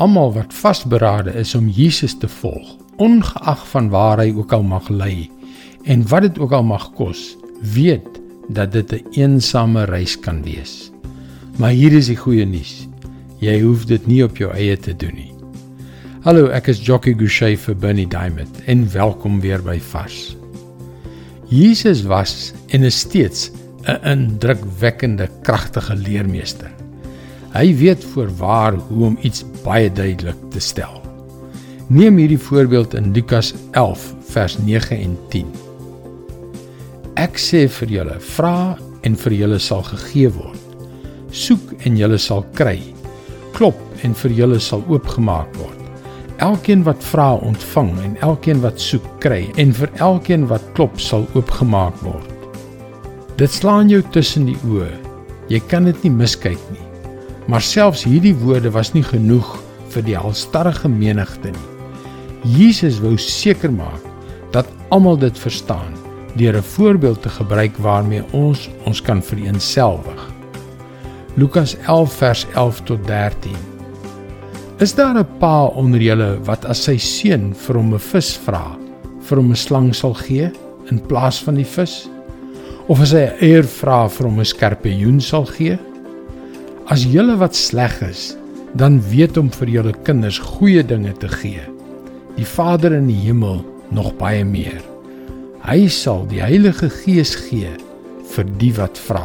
Almal wat vasberade is om Jesus te volg, ongeag van waar hy ook al mag lê en wat dit ook al mag kos, weet dat dit 'n een eensame reis kan wees. Maar hier is die goeie nuus. Jy hoef dit nie op jou eie te doen nie. Hallo, ek is Jockey Gouchee vir Bernie Diamond en welkom weer by Vars. Jesus was en is steeds 'n indrukwekkende kragtige leermeester. Hy weet voorwaar hoe om iets baie duidelik te stel. Neem hierdie voorbeeld in Lukas 11 vers 9 en 10. Ek sê vir julle, vra en vir julle sal gegee word. Soek en julle sal kry. Klop en vir julle sal oopgemaak word. Elkeen wat vra, ontvang en elkeen wat soek, kry en vir elkeen wat klop sal oopgemaak word. Dit slaan jou tussen die oë. Jy kan dit nie miskyk nie. Maar selfs hierdie woorde was nie genoeg vir die halstarrige menigte nie. Jesus wou seker maak dat almal dit verstaan deur 'n voorbeeld te gebruik waarmee ons ons kan vereenselwig. Lukas 11 vers 11 tot 13. Is daar 'n pa onder julle wat as sy seun vir hom 'n vis vra, vir hom 'n slang sal gee in plaas van die vis? of as hy 'n eier vra vir hom 'n skorpioen sal gee? As julle wat sleg is, dan weet om vir julle kinders goeie dinge te gee. Die Vader in die hemel nog baie meer. Hy sal die Heilige Gees gee vir die wat vra.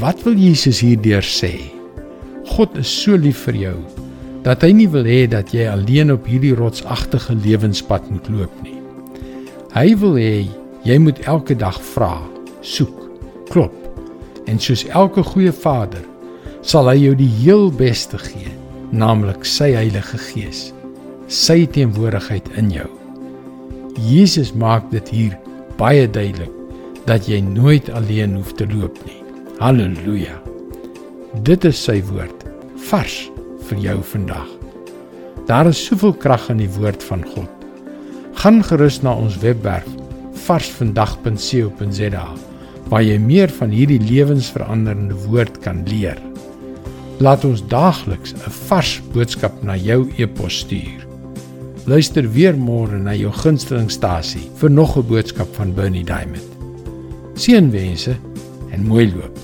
Wat wil Jesus hierdeur sê? God is so lief vir jou dat hy nie wil hê dat jy alleen op hierdie rotsagtige lewenspad moet loop nie. Hy wil hê Jy moet elke dag vra, soek, klop. En soos elke goeie vader, sal hy jou die heel beste gee, naamlik sy Heilige Gees, sy teenwoordigheid in jou. Jesus maak dit hier baie duidelik dat jy nooit alleen hoef te loop nie. Halleluja. Dit is sy woord, vars vir jou vandag. Daar is soveel krag in die woord van God. Gaan gerus na ons webwerf varsvandag.co.za waar jy meer van hierdie lewensveranderende woord kan leer. Laat ons daagliks 'n vars boodskap na jou e-pos stuur. Luister weer môre na jou gunstelingstasie vir nog 'n boodskap van Bernie Diamond. Seënwense en mooi loop.